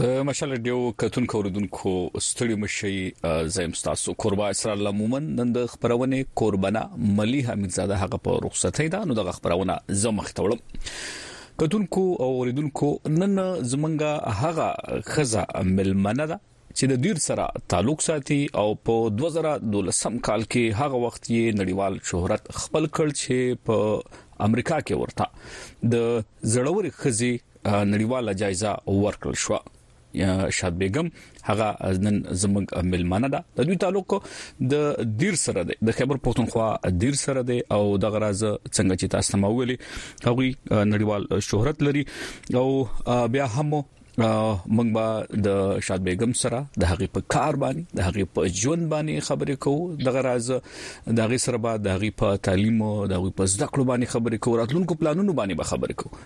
د مشال ډیو کتونکو اوردونکو ستړي مشي زم تاسو قربا اسرار لمومن نن د خبرونه قربانا ملي حمید زاده هغه په رخصتۍ ده نو د خبرونه زمخ تړم کتونکو او اوریدونکو نن زمونږه هغه خزه ملمنه ده چې د دیر سره تعلق ساتي او په 2012 کال کې هغه وخت یې نړیوال شهرت خپل کړ چې په امریکا کې ورته د زړور خزي نړیواله جایزه ورکړل شو شاد بیگم هغه نن زموږ ملمانه ده د دوی تعلق د دیر سره ده د خیبر پښتونخوا دیر سره ده او د غراز څنګه چې تاسو ما ویلي هغه نړیوال شهرت لري او بیا هم موږ به د شاد بیگم سره د هغې په کار باندې د هغې په ژوند باندې خبرې کوو د غراز د هغې سره به د هغې په تعلیم او د هغې په زده کړو باندې خبرې کوو راتلونکو پلانونو باندې به خبرې کوو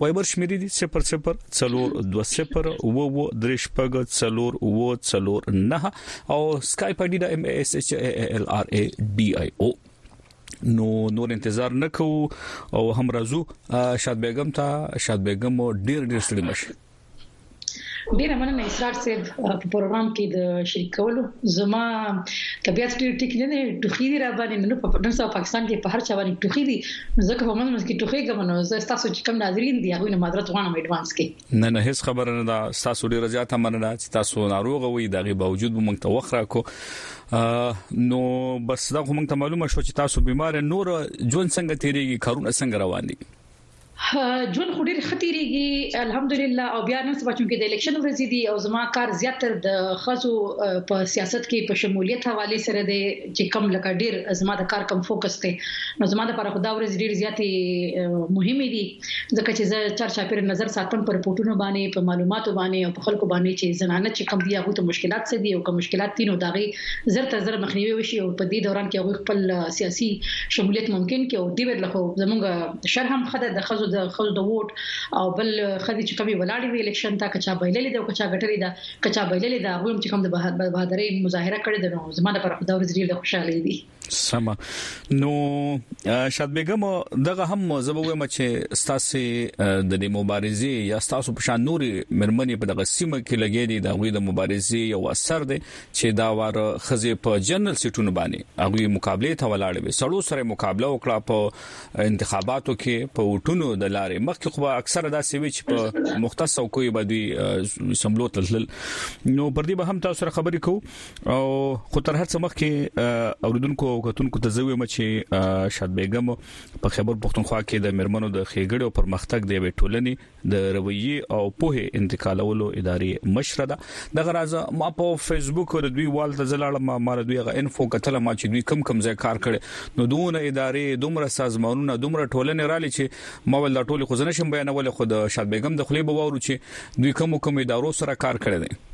وایبر شمیرې دي 004020234049 او سکایپ اډي د ام اس ایچ ای ال ار ای ډي آی او نو نور انتظار نکو او هم راځو شاد بیگم ته شاد بیگم ډیر ډیر سړي مشه ډیره مننه اسرار صاحب په پروګرام کې د شریک کولو زما طبيعت ډیر ټیک نه دی ټوخی دی را باندې نو په نن سبا پاکستان کې په هر چا باندې ټوخی دی ځکه په منځ کې ټوخی کوم نو زه تاسو چې کوم ناظرین دی هغه نه معذرت غواړم اډوانس کې نه نه هیڅ خبره نه ده تاسو ډیر زیاته مننه چې تاسو ناروغ وي دغه باوجود مونږ ته وخت راکو نو بس دا مونږ ته معلومه شو چې تاسو بیمار نور ژوند څنګه تیریږي کارونه څنګه روان دي ژوند خو ډیر ښه تیریږي الحمدالله او بیا نن سبا چې د الیکشن ورځې دي او زما کار زیات تر د خزو په سیاست کې په شمولیت حواله سره دی چې کم لکه ډیر زما د کار کم فوکس دی نو زما لپاره خدا ورځ ډیر زیات مهمه دي ځکه چې زه چر چاپیر نظر ساتم پر پورتونو باندې په معلوماتو باندې او په خلکو باندې چې زنانه چې کم دي هغه ته مشکلات څه دي او کوم مشکلات دي نو داغي زر تر زر مخنیوي وشي او په دې دوران کې هغه خپل سیاسي شمولیت ممکن کې او دې ورلخه زمونږ شر هم خده د خزو د خزو د ووټ او بل خدي چې کومي ولاړې وی الیکشن تا کچا بایللې دا کچا غټلې دا کچا بایللې دا غوم چې کوم د بهادرې مظاهره کړې ده نو زما د پر خدا ورځ ډیر د خوشاله دي سم نو شاد بیگم دغه هم زبو وایم چې ستاسو د دې مبارزې یا ستاسو په شان نوري مرمنې په دغه سیمه کې لګې دي د غوي د مبارزې یو اثر دی چې دا وار خزه په جنرال سیټونو باندې هغه مقابله ته ولاړ وي سړو سره مقابله وکړه په انتخاباتو کې په وټونو د لارې مخکې خو اکثره دا سوي چې په مختص او کوی به دوی سملو تلل نو پر دې به هم تاسو سره خبرې کوو او خو تر هڅه مخکې اوریدونکو او کتونکو ته زوی مچ شاد بیگم په خبر پښتونخوا کې د مرمنو د خېګړې او پرمختګ دی وټولنې د رویي او پوهه انتقالولو ادارې مشره ده د غرازه ما په فیسبوک د دوی وال ته زلاړم ما د دوی غ انفو کتل ما چې دوی کم کم ځای کار کړي نو دونه ادارې دومره سازمانونه دومره ټولنې رالي چې ما ول ټول خو زنه شم بیانول خو د شاد بیگم د خلیب وورو چې دوی کم کم ادارو سره کار کړي دي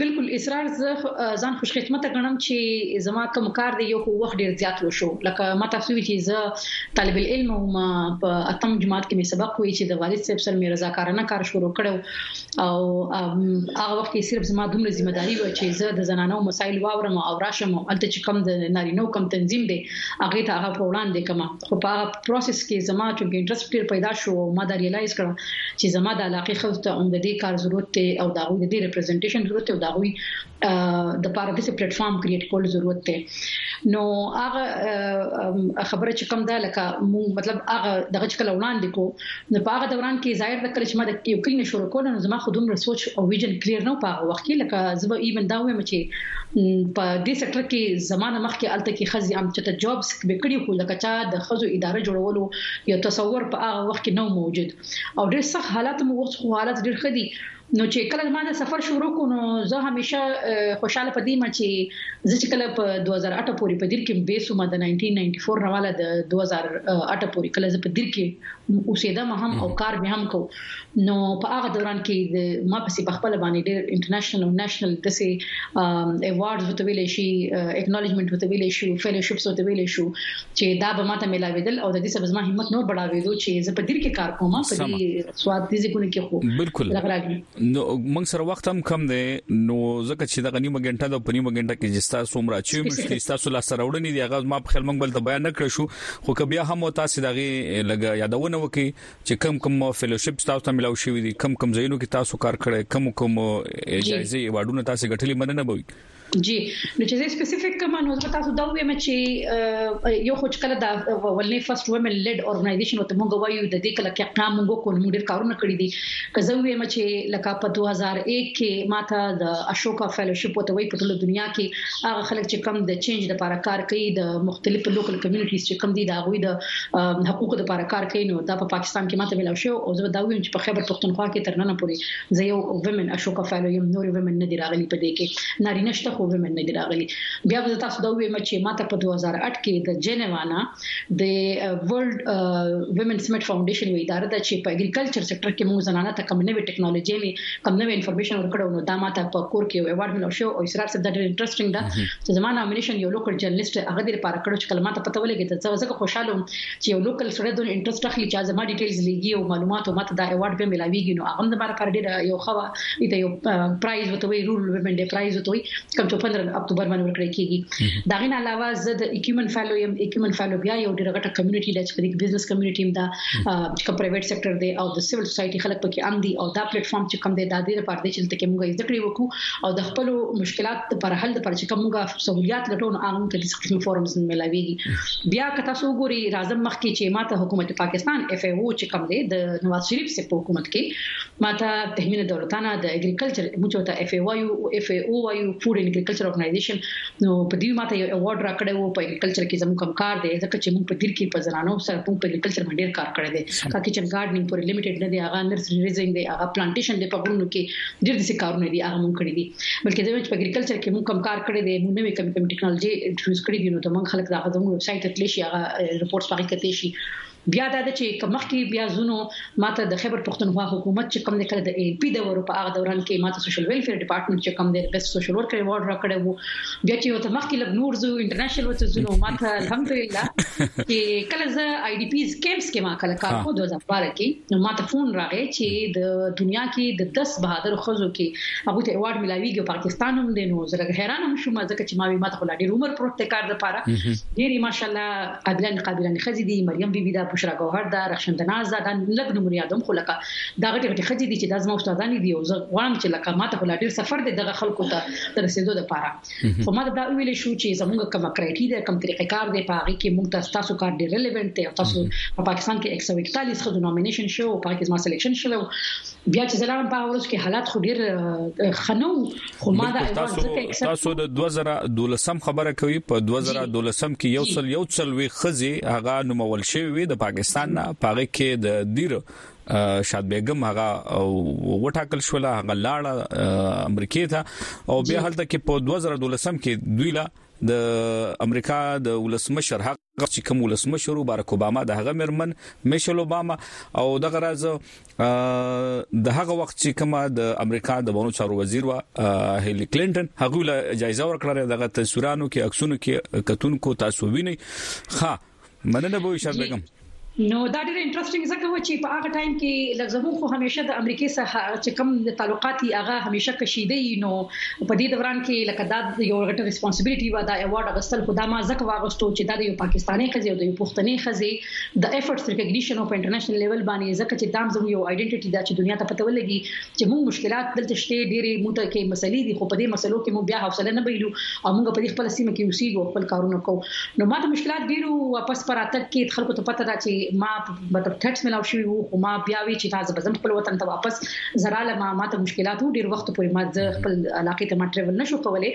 بلکل اسرار زه ځان خوش قسمته ګڼم چې زما کوم کار دی یو خو وخت ډیر زیات وشو لکه ما تاسو وی چې زه طالب العلم او ما په اتم جماعت کې می سبق وی چې د والد صاحب سره می رضاکارانه کار شروع کړو او هغه وخت کې صرف زما دومره ذمہ داری و چې زه د زنانو مسایل واورم او راشم الته چې کم د نارینه کم تنظیم دی هغه ته هغه په وړاندې کما خو په هغه پروسس کې زما چې انټرست ډیر پیدا شو او ما دا ریلایز کړ چې زما د علاقې خلک ته هم د دې کار ضرورت دی او دا غوي د دې ریپرزینټیشن ضرورت دی او دا غوي د پاره د سي پلیټ فارم کریټ کول ضرورت دی نو هغه خبره چې کوم دا لکه مو مطلب هغه دغه چې کله وړاندې کو نو په هغه دوران کې ظاهر د کله چې ما د یو کلین شروع کول نو زما خودم رسوچ او ویژن کلیر نه په هغه وخت کې لکه زه به ایون دا وایم چې په دې سکټر کې زمانه مخکې الته کې خزي هم چې ته جابس به کړی خو لکه چا د خزو اداره جوړولو یو تصور په هغه وخت کې نو موجود او ډېر سخت حالات مو وخت خو حالات ډېر خدي نو چې کله ما دا سفر شروع کو نو زه همیشه خوشاله پدې ما چې زه چې کله په 2008 پورې په دیر کې به سوم د 1994 راواله د 2008 پورې کله زه په دیر کې اوسېدم هم او کار به هم کو نو په هغه دوران کې د ما پسې په خپل باندې ډېر انټرنیشنل او نېشنل د سي ایوارډز وته ویل شي اکنالجمنت وته ویل شي فیلوشپس وته ویل شي چې دا به ماته ملاویدل او د دې سبب ما همت نور بڑاوېدو چې زه په دې کې کار کوم په دې سواد دې ځګونه کې خو بالکل نو موږ سره وخت هم کم دی نو ځکه چې دا غنیمه غنټه د پنیمه غنټه کې جستا سومره چې مشته تاسو لا سره وړنې دی هغه ما په خپل منګل ته بیان نکړ شو خو کبیا هم تاسو دغه لګ یادونه وکي چې کوم کوم فیلوشپ تاسو ته ملاو شوی دي کوم کوم ځایونو کې تاسو کار کړی کوم کوم جایزې ایوارډونه تاسو ګټلې مننه به وي جی نو چې سپیسیفیک کوم نو زه تاسو دا وایم چې یو خو کله دا ولنې فرست وومن لیډ اورګنایزیشن ته موږ وایو د دې کله کې قام موږ کو موږ ډیر کارونه کړی دي که زه وایم چې لکه په 2001 کې ماته د اشوکا فیلوشپ ته وایي په ټول دنیا کې هغه خلک چې کم د چینج لپاره کار کوي د مختلفو لوکل کمیونټیز چې کم دي دا غوي د حقوقو لپاره کار کوي نو دا په پاکستان کې ماته ملاو شو او زه دا ویم چې په خیبر پښتونخوا کې تر نن پورې زه یو ومن اشوکا فالو یم نور ومن نه دی راغلی په دې کې نارینه شته خو ومن نه دی راغلی بیا به تاسو دا ویم چې ماته په 2008 کې د جنیوانا د ورلد ومن سمټ فاونډیشن وی اداره ده چې په اګریکلچر سېکټر کې موږ زنانه ته کوم نوې ټکنالوژي می کوم نوې انفارمیشن ورکړو نو دا ماته په کور کې یو ایوارډ ملو شو او اسرار صاحب دا ډېر انټرېسټینګ ده چې زما نامینیشن یو لوکل جرنالیست هغه دې لپاره کړو چې کله ماته پته ولګي ته څه زکه خوشاله وم چې یو لوکل سره د انټرست اخلي چې زما ډیټیلز لګي او معلومات او ماته دا ایوارډ به ملاويږي نو هغه زما لپاره ډیر یو خوا ایته یو پرایز وته وی رول ویمن ډی پرایز وته وی کوم چې 15 اکتوبر باندې ورکړی کیږي دا غین علاوه زه د اکیومن فالو یم اکیومن فالو بیا یو ډیر غټه کمیونټي لچ کړي بزنس کمیونټي هم دا چې کوم پرایویټ سېکټر دی او د سیول سوسايټي خلک پکې ام دي او دا پلیټ فارم چې کوم دی دا د لپاره دی چې تل کې موږ زده کړې وکړو او د خپل مشکلات د پر حل لپاره چې کومه سہولیات لټون هغه موږ ته د قسم فورمز نه ملاويږي بیا که تاسو وګورئ راځم مخکې چې ماته حکومت پاکستان اف ای او چې کوم دی د نواز شریف سره په حکومت کې ماته تهمینه دولتانه د اګریکلچر موږ ته اف ای وایو او اف ای او وایو فود اینډ اګریکلچر اورګنایزیشن نو په دې ماته یو ایوارډ راکړی وو په اګریکلچر کې زموږ کم کار دی ځکه چې موږ په دیر کې په زنانو سره په اګریکلچر باندې ډیر کار کړی دی کا کچن ګارډنینګ پورې لیمیټډ نه دی هغه نرسري ریزینګ دی هغه پلانټیشن دی په غرونو کې ډیر څه کارونه دي هغه موږ کړی دي بلکې د وینټ په اګریکلچر کې موږ کم کار کړی دی موږ نوې کم کم ټیکنالوژي انټروډوس کړې دي نو ته موږ خلک دا غوډه موږ ویب سټ ته تللی شي هغه رپورټس پاکي کتلی شي بیا دا چې کمخ کې بیا زونو ماته د خیبر پښتونخوا حکومت چې کم نه کړ د ای پی د ورو په هغه دوران کې ماته سوشل ویلفیر ډپارټمنټ چې کم د بیسټ سوشل ورکر ایوارډ راکړی وو بیا چې ته مخکې لګ نور زو انټرنیشنل وته زو نو ماته الحمدلله چې کله زه آی ډي پیز کیمپس کې ما کله کار کو 2012 کې نو ماته فون راغی چې د دنیا کې د 10 بهادر خزو کې هغه ته ایوارډ ملاویږي پاکستان هم دی نو زه حیران هم شوم ځکه چې ما وی ماته خلا ډیر عمر پروت کار د پاره ډیر ماشالله قابلان قابلان خزي دي مریم بي بي دا بشرا ګوهر دا رخشند ناز دا لګ نمبر یادم خو لکه دا غټي غټي خځې دي چې دا زما استادان دي او زه غواړم چې لکه ماته خلا ډیر سفر دی دغه خلکو ته د رسیدو لپاره خو ماته دا ویل شو چې زموږ کوم کرایټی ده کوم طریقې کار دی په هغه کې موږ تاسو تاسو کار ډیر ریلیونټ دی تاسو په پاکستان کې 141 خو د نومینیشن شو او پاکستان ما سلیکشن شو بیا چې زلارم په اورس کې حالات خو ډیر خنو خو ما دا تاسو تاسو د 2012 خبره کوي په 2012 کې یو سل یو سل وی خزي هغه نومول شوی د پاکستان نه پاره کې د دیر شاد بیگم هغه وټاکل شو لا هغه لاړه امریکای ته او بیا هلته کې په 2012 کې دوی لا د امریکا د ولسمشر حق چې کوم ولسمشر بارک اوباما د هغه مرمن میشل اوباما او د غراز د هغه وخت چې کوم د امریکا د بونو چارو وزیر و هیلی کلینټن هغه له جایزه ورکړه دغه تصویرانو کې عکسونو کې کتونکو تاسو ویني ښه مننه بوشا بیګم نو دا ډېر انټرېسټینګ ځکه و چې په هغه ټایم کې لږ زموږ خو همیشه د امریکای سره چې کوم د تعلقات یې هغه همیشه کشیده یې نو په دې دوران کې لکه دا یو غټه ریسپانسیبিলিټي و دا ایوارډ اغستل خدا ما ځکه واغستو چې دا د یو پاکستاني خزي او د یو پښتني خزي د ایفورټس ریکګنیشن او په انټرنیشنل لیول باندې ځکه چې دا زموږ یو ائیډنټټي دا چې دنیا ته پته ولګي چې موږ مشکلات دلته شته ډېرې موږ ته کې مسلې دي خو په دې مسلو کې موږ بیا حوصله نه بایلو او موږ په دې خپل سیمه کې اوسېږو خپل کارونه کوو نو ماته مشکلات ډېرو واپس پر اتک کې خلکو ته پته ده چې ما مطلب ټیکس ملاو شوی وو خو ما بیا وی چې تاسو بزم خپل وطن ته واپس زراله ما ماته مشکلات ډېر وخت پورې ما خپل علاقې ته ما ټریول نشو کولای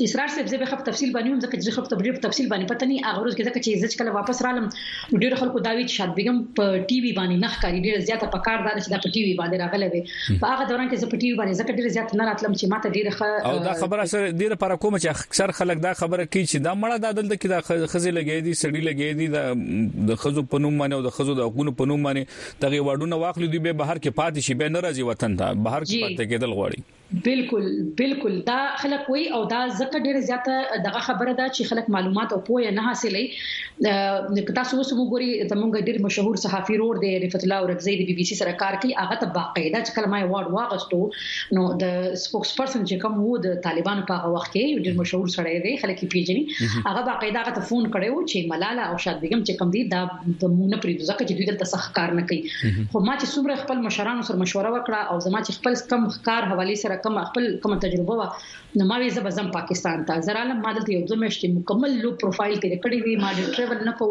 اسرار صاحب زه به خپ تفصیل باندې هم ځکه چې خپ ته ډیر په تفصیل باندې پته نه هغه ورځ کې ځکه چې زه کله واپس رالم نو ډیر خلکو دا وی چې شاد بیگم په ټي وي باندې نخ کاری ډیر زیاته په کار دار چې دا په ټي وي باندې راغله وي په هغه دوران کې زه په ټي وي باندې ځکه ډیر زیات نه راتلم چې ماته ډیر ښه او دا خبره سره ډیر پر کوم چې اکثر خلک دا خبره کوي چې دا مړه د دلته کې دا خزي لګي دي سړی لګي دي د خزو په نوم باندې او د خزو د حقوقو په نوم باندې دغه وډونه واخلې دی به بهر کې پاتې شي به ناراضي وطن ته بهر کې پاتې کېدل غواړي بلکل بلکل دا خلک وایي او دا ځکه ډیره زیاته دغه خبره ده چې خلک معلومات او پوهه نه حاصلوي که تاسو اوس وګورئ زمونږ ډیر مشهور صحافي رور دی رفعت الله اورکزی د بي بي سي سره کار کوي هغه ته باقاعده چې کله ما ایوارډ واغستو نو د سپوکس پرسن چې کوم وو د طالبانو په هغه وخت کې ډیر مشهور سړی دی خلک یې پیژني هغه باقاعده هغه ته فون کړو چې ملاله او شاد بیگم چې کوم دی دا ته مونږ نه پریږدو ځکه چې دوی دلته سخت کار نه کوي خو ما چې څومره خپل مشرانو سره مشوره وکړه او زما چې خپل کم کار حواله سره کم خپل کوم تجربه و نو ما وی زب زم پاکستان ته زراله ما دلته یو ځمه شته مکمل لو پروفایل تیر کړی وی ما د ټریول نه کو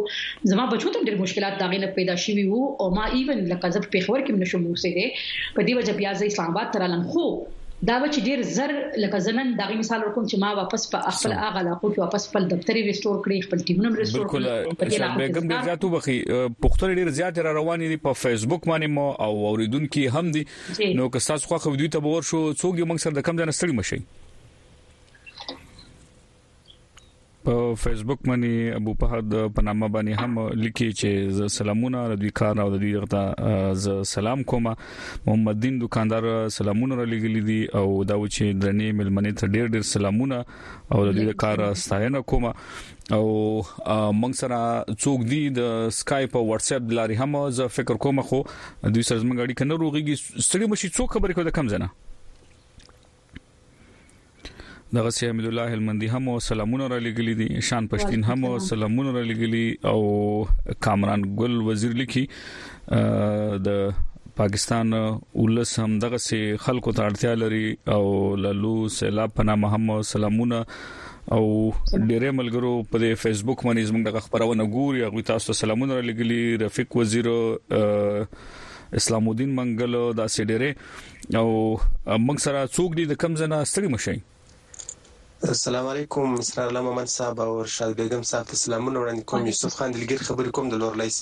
زما بچو ته ډېر مشکلات دا غینه پیدا شوي وو او ما ایون لکه زب په خبر کې نشم اوسېده په دې وجه بیا ځې اسلام آباد تر لم خو دا و چې ډیر زر لکه زنن دا غي مثال ورکوم چې ما واپس په خپل اغه علاقو کې واپس خپل دفتر ریسټور کړی خپل ټیمونه ریسټور کړی شاه بیگم ډیر زیات وبخي پښتون ډیر زیات را روان دي په فیسبوک باندې مو او اوریدونکو هم دي نو که تاسو خو خو دوی ته باور شو څوګي موږ سره د کم ځنه ستړي مشي په فیسبوک باندې ابو فهد په نامه باندې هم لیکي چې ز سلامونه د دوی کار او د دوی غته ز سلام کوم محمد دین دکاندار سلامونه را لګلې دي او دا و چې درنې ملمنې ته ډېر ډېر سلامونه او د دوی کار ستاینه کوم او موږ سره څوک دی د اسکایپ او واتس اپ لاري هم زه فکر کوم خو دوی سره زموږ اړیکه نه روغيږي ستړي مشي څوک خبرې کوي د کم زنه دغه سي حمید الله هلمندي هم سلامونه را لګلي دي شان پښتين هم سلامونه را لګلي او کامران ګل وزیر لیکي د پاکستان ولس هم دغه سي خلکو ته اړتیا لري او لالو سیلاب پنا محمد سلامونه او ډیره ملګرو په فیسبوک باندې زموږ د خبرونه ګوري او تاسو ته سلامونه را لګلي رفیق وزیر اسلام الدین منګل دا سي ډیره او موږ سره څوک دي د کم زنه ستړي مشي السلام علیکم اسرار الله محمد صاحب او ارشاد بیگم صاحب ته سلامونه وړاندې کوم یوسف خان دلګیر خبرې کوم د لور لیس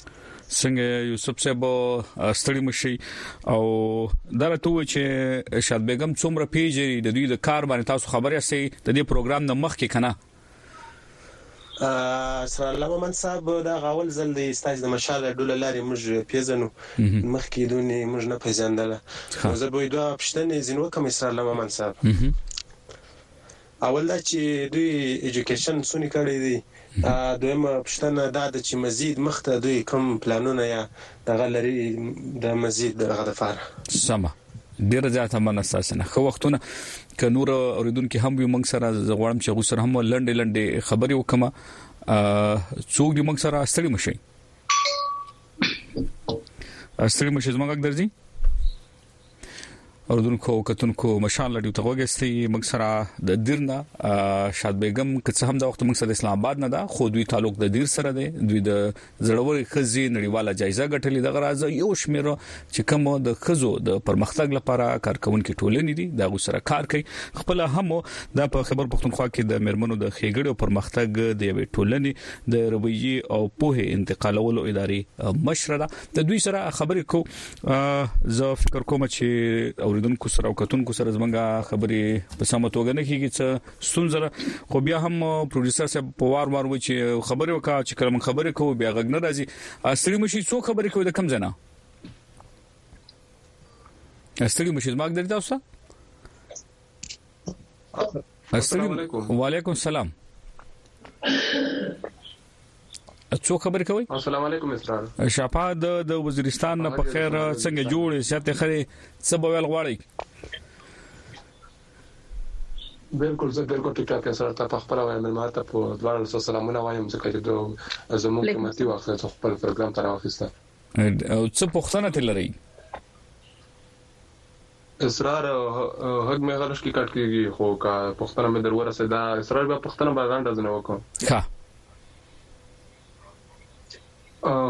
څنګه یوسف صاحب ستړي مشي او دا راته و چې ارشاد بیگم څومره پیژې د دوی د کار باندې تاسو خبرې سي د دې پروګرام نه مخ کې کنه اسرالله مومند صاحب دا غاول ځل دی ستاسو د مشال راډیو له لارې موږ پیژنو مخکې دونی موږ نه پیژندله نو زه به دوه پښتنې زین وکم اسرالله مومند صاحب اول دا چې دوی ایجوکیشن سونی کړی دی دویمه پښتنه دا د چې مزید مخته دوی کوم پلانونه یا دغه لري د مزید دغه د فار سما ډیره زیاته مننه تاسو نه خو وختونه ک نور اوریدونکو هم وي موږ سره غواړم چې غوسر هم لنډې لنډې خبرې وکم څوک دې موږ سره استړي مشي استړي مشي زموږ درځي اوردونکو کتونکو مشال لډیو ته وګستي موږ سره د دیرنا شاد بیگم که څه هم د وخت موږ سره اسلام آباد نه ده خو دوی تعلق د دیر سره دی دوی د زړورې ښځې نړیواله جایزه ګټلې دغه راز یو شمېر چې کوم د ښځو د پرمختګ لپاره کارکونکو ټولنې دي دا غوسره کار کوي خپل هم د خبر پښتونخوا کې د مرمنو د خېګړې او پرمختګ د یوې ټولنې د رویي او پوهه انتقالولو ادارې مشره ده د دوی سره خبرې کو زه فکر کوم چې اوریدونکو سره او کتونکو سره زمونږه خبرې په سمه توګه نه کیږي چې ستونزه ده خو بیا هم پروډوسر صاحب په وار وار و چې خبرې وکړه چې کله موږ خبرې کوو بیا غږ نه راځي اصلي مشي څو خبرې کوي د کم زنه اصلي مشي زما غږ درته اوسه السلام علیکم وعلیکم السلام څو خبرې کوي السلام علیکم اسرار شفا د وزیرستان نه په خیر څنګه جوړې سیاته خره څه بویل غواړي بلکل زه بلکل ټیک ټاک سره ته په خپل وایم ملمه ته په دواړو لاسو سلامونه وایم ځکه چې دوه زموږ قیمتي وخت ته خپل پروګرام ته راوخیسته او څه پوښتنه تل لري اسرار هغه مې غلش کې کټ کیږي خو کا پښتنه مې درور سره دا اسرار به پښتنه باندې ځان ډزنه وکم ښه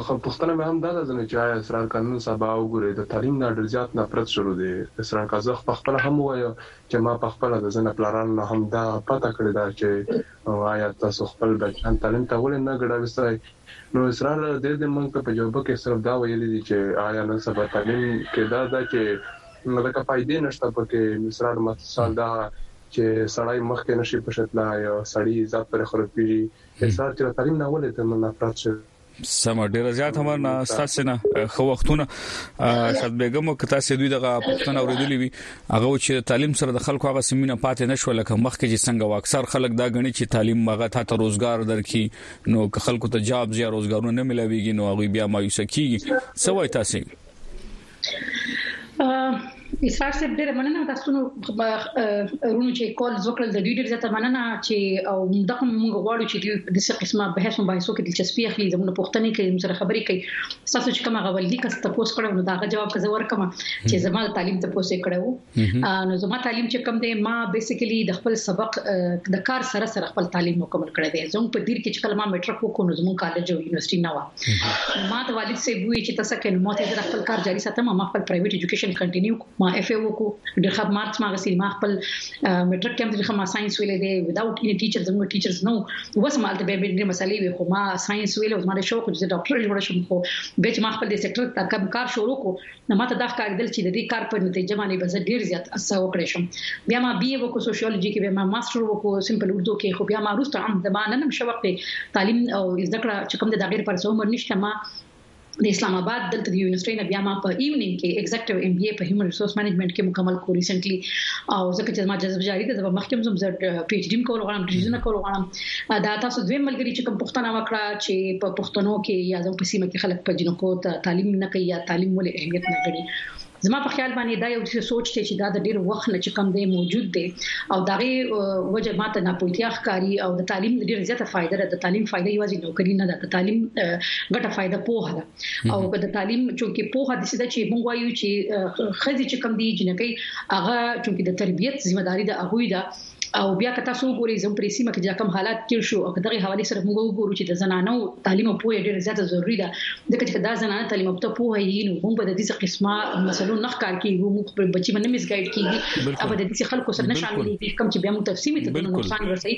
خو پوښتنه مې هم دا ده ځنې چې آیا اسرار کا نن سبا وګورئ د تعلیم نه ډېر زیات نفرت شروع دی اسرار کا زخ په خپله هم ووایه چې ما په خپله د ځنې پلارانو نه هم دا پته کړې ده چې آیا تاسو خپل بچیان تعلیم ته ولې نه ګړاوې سرای نو اسرار دې دې موږ ته په جواب کې صرف دا ویلي دي چې آیا نن سبا تعلیم کې دا ده چې لکه فائدې نشته پکې اسرار مثال دا چې سړی مخکې نشي پښتلای سړی عزت پر خرابېږي په ښار کې ترین نه ولې ته من افراد شوی سم ډیر زیات مننه ستاسو نه خو وختونه شاد بیگم که تاسو دوی دغه پښتنه اوریدلې وي هغه چې تعلیم سره د خلکو هغه سیمینه پاتې نشو لکه مخکې چې څنګه واکثر خلک دا غني چې تعلیم مغه ته ته روزګار درکې نو که خلکو ته جاب یا روزګارونه نه ملاويږي نو هغه بیا مایوس کیږي سوای تاسو اسرار صاحب ډیره مننه تاسو نو رونو چې کال وکړل د ډیډر زته مننه چې او دغه موږ غواړو چې د څه قسمه بحث او بحثو کې دلچسپي اخلي زموږ پښتني کې موږ سره خبرې کوي تاسو چې کومه غوړلې کس تاسو کړو نو دا جواب که زه ورکم چې زموږ طالب تاسو کړو نو زما تعلیم چې کوم دی ما بیسیکلی د خپل سبق د کار سره سره خپل تعلیم مکمل کړی دی زموږ په دیر کې چې کله ما میټرک وکړو نو زموږ کالج او یونیورسيټي نه و ما د والد سره وی چې تاسو کې نو ماته د خپل کار جاري ساتم ما خپل پرایویټ ایجوکیشن کنټینیو کوم ما اف ای وکړو د خب مارچ ما غسیل ما خپل میټرک کې هم ما ساينس ویلې دی وداوت ان ټیچر زموږ ټیچرز نو وس ما ته به ډېر مسالې وي خو ما ساينس ویلې او ما د شوق چې ډاکټر جوړ شم خو به چې ما خپل د سېکټر تکم کار شروع کو نو ماته دا ښکاریدل چې د دې کار په نتیجه باندې به زه ډیر زیات څه وکړی شم بیا ما بی ای وکړو سوشیولوژي کې بیا ما ماستر وکړو سمپل اردو کې خو بیا ما روسته هم د ما ننم شوق دی تعلیم او زده کړه چې کوم د دغیر پر څو عمر نشته ما د اسلام آباد دلته د یونیورسيټي نه بیا ما په ایوننګ کې ایگزیکټیو ایم بي اي په هیومن ریسورس مینجمنټ کې مکمل کو ریسنټلی او ځکه چې ما جذب جاری ده زما مخکې هم زم پی ایچ ډی کول غواړم ډیزاین کول غواړم دا تاسو دویم ملګری چې کوم پښتنه وکړه چې په پښتنو کې یا زموږ په سیمه کې خلک په جنکو ته تعلیم نه کوي یا تعلیم ولې اهمیت نه کوي زما په خیال باندې دا یو څه سوچ دی چې دا د ډیر وخت نه چې کم دی موجود دی او دا غي وجه ماته نه پوهیتیا ښکاری او د تعلیم ډیر زیاته فائدہ ده د تعلیم فائدہ یوازې نوکری نه ده د تعلیم ګټه فائدہ پوهه ده او د تعلیم چونکی پوهه د سیده چې موږ وایو چې خځې چې کم دی جنکې هغه چونکی د تربيت ځمېداري د هغه ده او بیا که تاسو وګورئ زموږ په سیمه کې چې کوم حالات تیر شو او دغه حواله سره موږ وګورو چې د زنانو تعلیم او پوهه ډیره زیاته ضروری ده ځکه چې دا زنانه تعلیم او پوهه یې نو موږ به د دې قسمه مسلو نخ کار کوي موږ خپل بچی باندې مس ګایډ کیږي او د دې خلکو سره نه شامل دي کوم چې بیا موږ تفصیلی ته د نقصان رسي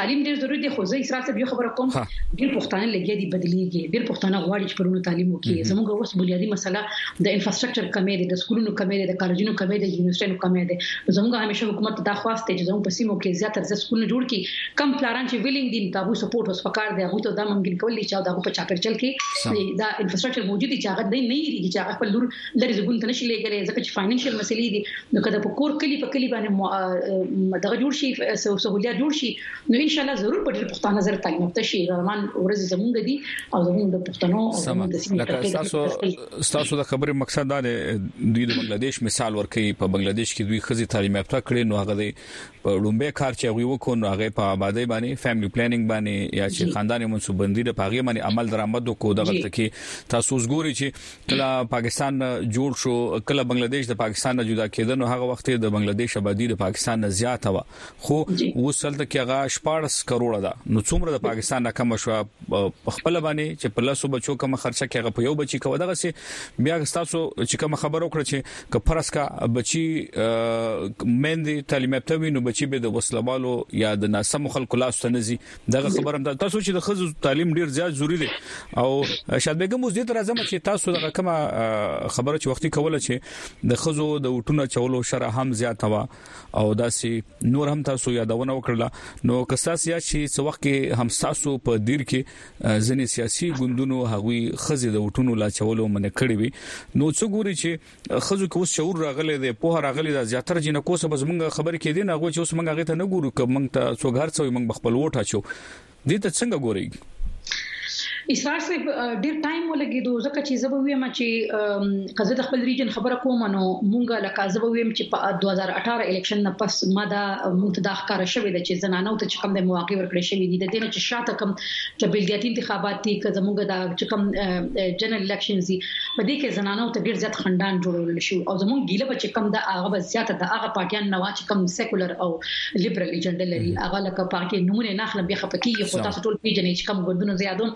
تعلیم ډیر ضروری دی خو زه اسراف ته یو خبره کوم ډیر پښتانه لګیا دي بدلیږي ډیر پښتانه غواړي چې پرونو تعلیم وکړي زموږ اوس بنیادی مسله د انفراستراکچر کمی دی د سکولونو کمی دی د کالجونو کمی دی د یونیورسيټو کمی دی زموږ همیشه حکومت ته دا خواست دی چې زموږ په سیمو کې زیات تر سکولونه جوړ کړي کم پلاران چې ویلینګ دي تاغو سپورټ اوس پکار دی هغه ته دا ممکن کولای چې دا په چاپرچل کې دا انفراستراکچر موجود دي چې هغه نه یریږي چې هغه خپل لور لري زګون ته نشي لګلې ځکه چې فاینانشل مسلې دي نو کله په کور کلی په کلی باندې دغه جوړ شي سہولیات جوړ شي نو ان شاء الله ضرور په ډېر پښتانه زر تعینات شي رحمان ورځ زمونږ دي او زمونږ د پښتنو او زمونږ د سیمې لکه تاسو تاسو د خبرې مقصد دا دی دوی د بنگلاديش مثال ورکړي په بنگلاديش کې دوی خزي تعلیم یافته کړي نو هغه د لومبه کار چې غوي وکړو نو هغه په آبادی باندې فیملی پلانینګ باندې یا چې خاندان منصوبندی د پاغي باندې عمل درآمد کو دغه تکي تاسو زګوري چې کله پاکستان جوړ شو کله بنگلاديش د پاکستان نه جدا کېدنو هغه وخت د بنگلاديش آبادی د پاکستان نه زیاته و خو اوس هلته کې هغه 14 کروڑه ده نو څومره د پاکستان نه کم شو خپل باندې چې په لاسو بچو کم خرچه کې هغه په یو بچي کوي دغه سي بیا تاسو چې کوم خبرو کړ چې ک فرض کا بچي مېندې تعلیم یافته وي نو بچي به د وسلوالو یا د ناسم خلکو لاس ته نزي دغه خبره هم تاسو چې د خزو تعلیم ډیر زیات ضروری دی او شاد بیگم اوس دې تر ازمه چې تاسو دغه کومه خبره چې وختي کوله چې د خزو د وټونه چولو شرح هم زیات وا او داسې نور هم تاسو یادونه وکړه نو که تاسو یا شي څو وخت کې هم تاسو په دیر کې ځنې سیاسي ګوندونو هغوی خزي د وټونو لا چولو من کړی وي نو څو ګوري چې خزو کې اوس شعور راغلی دی په هر راغلی دا زیاتره جنکو سبز مونږ خبر کې دي نه غو چې اوس مونږ هغه ته نه ګورو کوم ته څو غر څو مونږ خپل وټا چو دې ته څنګه ګورئ؟ اسرار صاحب ډیر ټایم ولګیدو ځکه چې زه به ویم چې قزه د خپل ریجن خبره کوم نو مونږه لکه زه به ویم چې په 2018 الیکشن نه پس ما دا مونږ ته دا ښکار شوې ده چې زنانه او ته چې کوم د مواقع ورکړې شوې دي د دې نه چې شاته کوم چې بلګیاتي انتخابات دي که زمونږ دا چې کوم جنرال الیکشن دي په دې کې زنانه او ته ډیر زیات خندان جوړول شي او زمونږ ګیله به چې کوم دا هغه زیاته د هغه پارټیان نه کوم سیکولر او لیبرل ایجنډا لري هغه لکه پاکي نمونه نه خلم بیا خپکی خو تاسو ټول پیژنئ چې کوم ګوندونه زیادو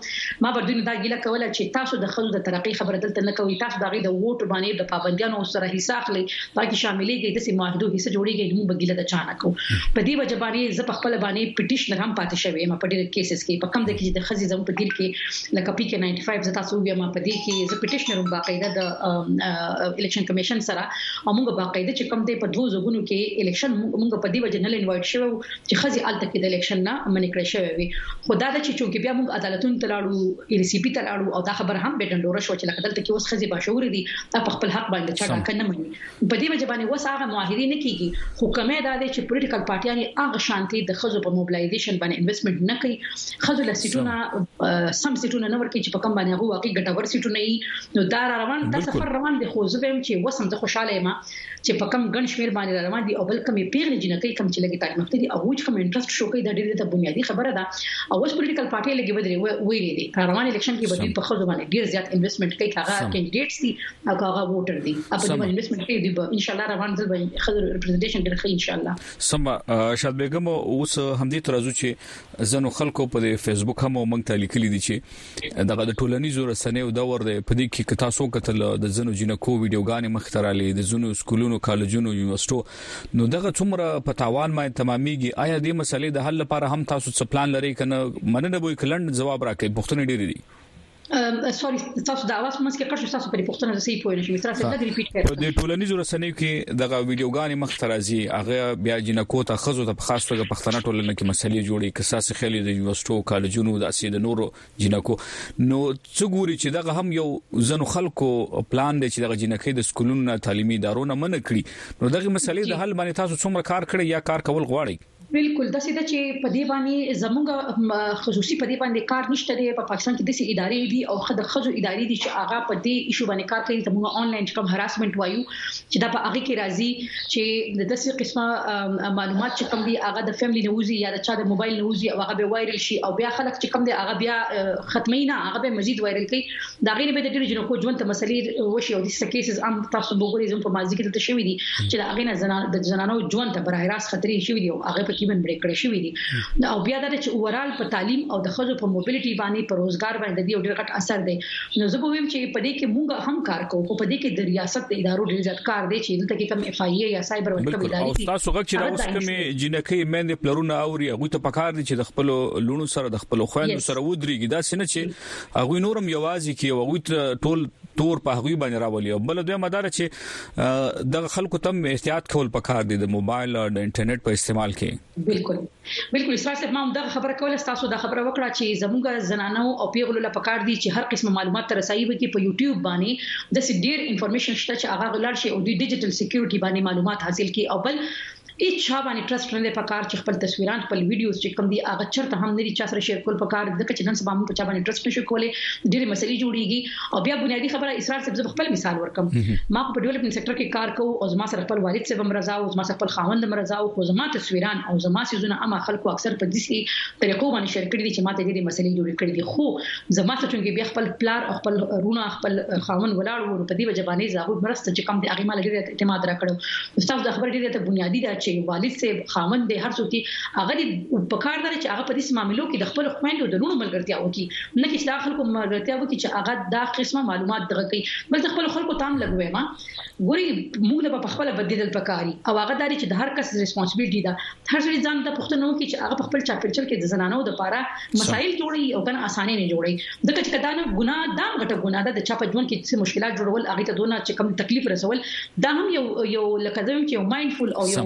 ما پر دې دا ګیله کوله چې تاسو د خلکو د ترقی خبره دلته نه کوي تاسو دغه د ووټ باندې د پابندیانو سره حصہ اخلي پاکي شاملېږي د سیمه محدود حصہ جوړیږي نو بګیله د چانه کو په دې وجه باندې زه په خپل باندې پټیشنر هم پاتې شوی ما په ډېر کیسز کې په کم د کې د خزي زم په دې کې لکه پی کې 95 زتا سو بیا ما په دې کې زه پټیشنر هم باقاعده د الیکشن کمیشن سره او موږ باقاعده چې کوم دی په دوه ځګونو کې الیکشن موږ په دې وجه نه لینوایټ شوو چې خزي الته کې د الیکشن نه منې کړې شوې وي خو دا د چې چې بیا موږ عدالتونو ته لاړو ای سی پی ته لاړو او دا خبر هم به ډنډوره شو چې لکه دلته کې اوس خزي باشعور دي دا په خپل حق باندې چا ډاکه نه مني په دې وجه باندې وس هغه معاهده نه کیږي خو کمه دا دی چې پولیټیکل پارټیانې هغه شانتي د خزو په موبلایزیشن باندې انویسټمنټ نه کوي خځو له سیټونه سم سیټونه نه ورکړي چې په کوم باندې هغه واقعي ګټور سیټونه یي نو دا روان دا سفر روان دي خو زه به هم چې وسم زه خوشاله یم چې په کوم ګڼ شمیر باندې روان دي او بل کومې پیغلې جنکې کوم چې لګي تعلیم اخته دي او چې کوم انټرست شو کوي دا ډیره ته بنیادی خبره ده او اوس پولیټیکل پارټي لګي بدري ویلي دي روان الیکشن کې بدوی په خځو باندې ډیر زیات انویسټمنټ کوي هغه کینډیډیټس دي او هغه ووټر دي په دې باندې انویسټمنټ کوي دی ان شاء الله روان ځل به خځو ریپرزنټیشن ډیر ښه ان شاء الله سم شاد بیگم اوس همدې ترازو چې ځنو خلکو په فیسبوک هم موږ ته لیکلي دي چې دغه د ټولنیزو رسنیو دور دی په دې کې کتا سو کتل د ځنو جنکو ویډیوګانې مخ ته رالي د ځنو سکولونو کالجونو یونیورسيټو نو دغه څومره په تاوان ما تمامېږي آیا دې مسلې د حل لپاره هم تاسو څه پلان لري کنه مننه به کلند جواب راکړي پښتنې ډېری دي سوري تاسو دا واس مونږ کې قرش تاسو پرې پښتنه د صحیح پوهې نشم تاسو دا ریپیټ کړئ په دې ټولنیزو رسنیو کې دغه ویډیوګانې مخ ترازی هغه بیا جنکو ته خزو ته په خاص توګه پښتنه ټولنه کې مسلې جوړي کساس خېلې د یونیورسيټو کالجونو د اسید نورو جنکو نو څو ګوري چې دغه هم یو زنو خلکو پلان دی چې دغه جنکې د سکولونو تعلیمي ادارو نه منکړي نو دغه مسلې د حل باندې تاسو څومره کار کړی یا کار کول غواړي بلکل داسې ده چې په دې باندې زموږ خصوصي په دې باندې کار نشته دی په پاکستان کې داسې ادارې دي او خد خزو ادارې دي چې هغه په دې ایشو باندې کار کوي زموږ آنلاین کوم هراسمنت وایو چې دا په هغه کې راځي چې د داسې قسمه معلومات چې کوم دي هغه د فیملی نوزي یا د چا د موبایل نوزي او هغه به وایرل شي او بیا خلک چې کوم دي هغه بیا ختمي نه هغه به مزید وایرل کوي دا غیر به د ډیرو جنکو ژوند ته مسلې وشي او د سکیسز ام تاسو وګورئ زموږ په مازی کې دلته شوې دي چې دا غینه زنان د زنانو ژوند ته برای راست خطرې شوې دي او هغه په کې باندې بریک کړې شوې دي او بیا دا چې اورال په تعلیم او د خزو په موبیلیټي باندې پر روزګار باندې دی ډیر غټ اثر دی نو زه به ویم چې په دې کې موږ هم کار کوو خو په دې کې د ریاست د ادارو ډیر زیات کار دی چې دلته کې کوم اف آی یا سایبر ورکه ویلای دي تاسو غږ چې راوس کومې جنکې مېندې پلرونه اوري هغه ته پکار دي چې د خپل لونو سره د خپل خويندو سره ودرېږي دا سینه چې هغوی نور هم یوازې کی او هغوی ټول تور په هغوی باندې راولي او بل دوی مدار چې د خلکو تم احتیاط کول پکار دي د موبایل او د انټرنیټ په استعمال کې بالکل بالکل اسراس ما هم دا خبره کوله تاسو دا خبره وکړه چې زموږ زنانو او پیغلو لپاره پکار دي چې هر قسم معلومات تر رسایي وکړي په یوټیوب باندې د سي ډیر انفارمیشن شته چې هغه غلار شي او د ډیجیټل سکیورټي باندې معلومات حاصل کړي او بل هیڅ چا باندې ټرسټ نه دی پکار چې خپل تصویران خپل ویډیوز چې کوم دي هغه چرته هم نه دي چا سره شیر کول پکار ځکه چې نن سبا موږ په چا باندې ټرسټ نشو کولای ډېرې مسلې جوړیږي او بیا بنیادی خبره اسرار صاحب زه خپل مثال ورکم ما په ډیولپمنټ سېکټر کې کار کوو او زما سره خپل والد صاحب مرزا او زما سره خپل خاوند مرزا او خو زما تصویران او زما سيزونه اما خلکو اکثر په دې طریقو باندې شیر کړی چې ماته دې مسلې جوړې کړې دي خو زما ته چونګې بیا خپل پلار او خپل رونه خپل خاون ولاړ وو په دې وجه باندې زاغور مرسته چې کم د هغه مال ډیر اعتماد راکړو استاد د خبر ډیر ته بنیادی دا چې والد صاحب خاون به هر څوک هغه دې په کار درې چې هغه په دې معاملو کې د خپل خويندو د رونو ملګرتیا وکي نه چې دا خلکو ملګرتیا وکي چې هغه دا قسمه معلومات دغه کوي بل خپل خلکو تام لګوي ما ګوري موږ له خپل بدیدل پکاري او هغه داري چې د هر کس ریسپانسبিলিټي ده هر سړي ځان ته پوښتنه وکړي چې هغه په خپل چاپیریال کې د زنانو د پاره مسایل جوړي او کنه اسانه نه جوړي د کچ کدا نه ګناه دا غټه ګناه ده د چا په ژوند کې څه مشکلات جوړول هغه ته دونه چې کم تکلیف رسول دا هم یو یو لکه زم چې یو مایندفول او یو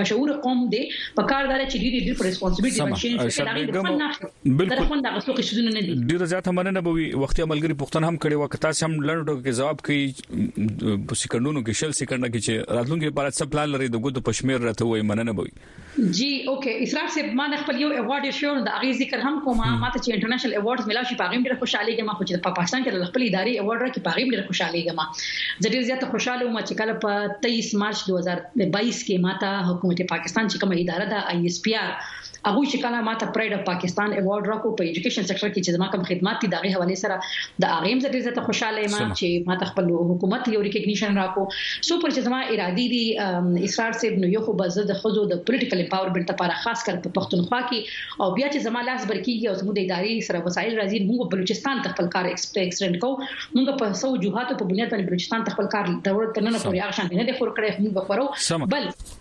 بشعور قوم دی په کار دار چې ډیر ډیر ریسپانسیبিলিټي باندې چې دا غي خپل نه بالکل خپل دغه څه څه نه دي ډیر زیات مننه بوي وختي عملګری پښتنه هم کړي وخت تاسو هم لړډو کې جواب کوي په سکندونو کې شل سکند کې چې راتلونکي لپاره څه پلان لري د ګوتو پښمیر راته وای مننه بوي جی اوکي اسراف صاحب ما د خپل یو ایوارډ شو د اغي ذکر هم کوم ما ته چې انټرنیشنل ایوارډز ملا شي پاغیم ډیره خوشاله یم خو چې په پاکستان کې د خپل اداري ایوارډ را کې پاغیم ډیره خوشاله یم زه ډیر زیات خوشاله وم چې کله په 23 مارچ 2022 کې ما ته حکومت پاکستان چې کومه اداره ده آی اس پی آر هغوی چې کله ماته پرایډ اف پاکستان ایوارډ راکو په ایجوکیشن سېکټر کې چې زما کوم خدمات دي دغه حواله سره د اغیم زه ډیر زیاته خوشاله یم چې ماته خپل حکومت یو ریکګنیشن راکو سو پر چې زما ارادي دي اسرار صاحب نو یو خو به زه د خزو د پولیټیکل امپاورمنت لپاره خاص کر په پښتونخوا کې او بیا چې زما لاس برکیږي او زموږ د ادارې سره وسایل راځي موږ بلوچستان ته خپل کار ایکسټینډ کوو موږ په سو جوهاتو په بنیاد باندې بلوچستان ته خپل کار د ورته نه پورې اغشان نه دی خور کړی موږ خورو بل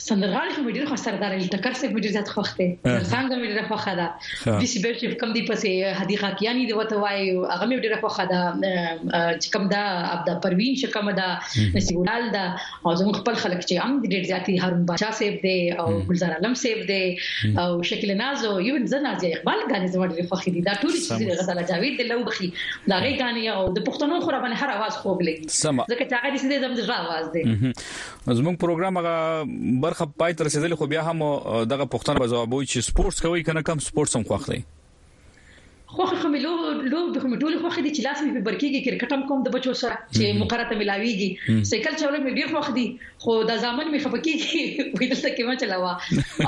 سندرغاړي خو مې ډیر خوښ سردار علي ټکر صاحب مې ډیر زیات خوښ دی سانګ مې ډیر خوښه ده بي سي بل چې کم دی پسې هدي خاکیانی دی وته وای هغه مې ډیر خوښه ده چې کم دا عبد پروین چې کم ده نسیبولال ده او زموږ خپل خلک چې هم ډیر زیات دي هارون بادشاہ صاحب دی او ګلزار عالم صاحب دی او شکل ناز او یو زنا ځای اقبال غانې زموږ ډیر خوښ دي دا ټول چې غزل جاوید دی لو بخي دا غي غانې او د پښتنو خو را باندې هر आवाज خوب لګي ځکه چې هغه دې زموږ د اواز دی زموږ پروګرام هغه برخه پای تر رسیدلې خو بیا هم دغه پښتنه جوابوي چې سپورتس کوي کنه کم سپورتس هم خوښ دی خوخه خمه لو لو د کوم ټول خوخه دي چې لاس مې په برکیږي کرکټ هم کوم د بچو سره چې مقرره ته ملاويږي سایکل چلول مې ډیر خوخه دي خو د ځامن مې خپکیږي وې دلته کې ما چلاوا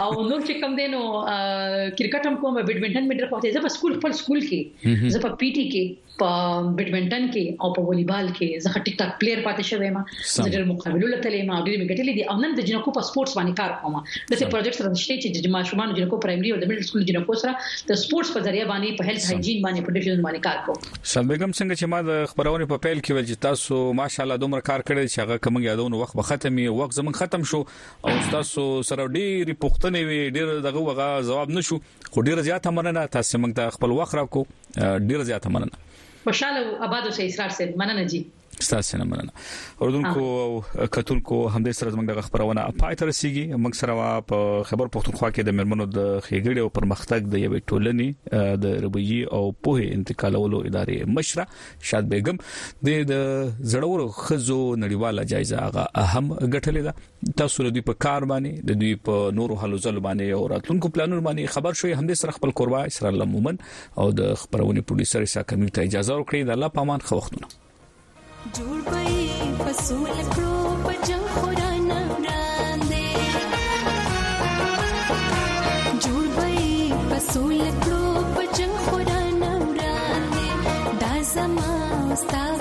او نور چې کم دینو کرکټ هم کوم بیډمنټن مې ډیر خوخه دي زه په سکول خپل سکول کې زه په پی ټی کې په بیډمنټن کې او په والیبال کې زه ټیک ټاک پلیئر پاتې شوم ما ډېر مقابلو لته لې ما ډېر مګټلې دي او نن د جنکو په سپورتس باندې کار کوم د څه پروجیکټ سره نشته چې د ماشومان جنکو پرایمري او د میډل سکول جنکو سره د سپورتس په ذریعہ باندې په هیلث هایجین باندې په ډیشن باندې کار کوم سم بیگم څنګه چې ما د خبرونه په پیل کې ویل چې تاسو ماشاالله دومره کار کړی چې هغه کوم یادونه وخت به ختمي وخت زمون ختم شو او تاسو سره ډېری پوښتنې وي ډېر دغه وغه جواب نشو خو ډیر زیات مننه تاسو موږ ته خپل وخت راکو ډیر زیات مننه خوشاله او آباد اوسئ اسرار صاحب مننه جی ستاسو نه مننه اوردونکو او کتونکو همدې سره زموږ د خبرونه پای ته رسیدي موږ سره په خبر پښتونخوا کې د مرمنو د خېګړې او پرمختګ د یوې ټولنې د ربيي او پوهه انتقالولو ادارې مشره شاد بیگم د زړورو خزو نړیواله جایزه هغه اهم ګټلې ده تاسو له دوی په کار باندې د دوی په نورو هلو ځلو باندې او راتلونکو پلانونو باندې خبر شوي هم د سره خپل کوربه اسرائیل مومن او د خبرونه پولیسو سره ساکمي ته اجازه ورکړي د الله پامان خو وختونه جوړ پي فصول کړو په جنگ قران وران دي جوړ پي فصول کړو په جنگ قران وران دي دا زما استاد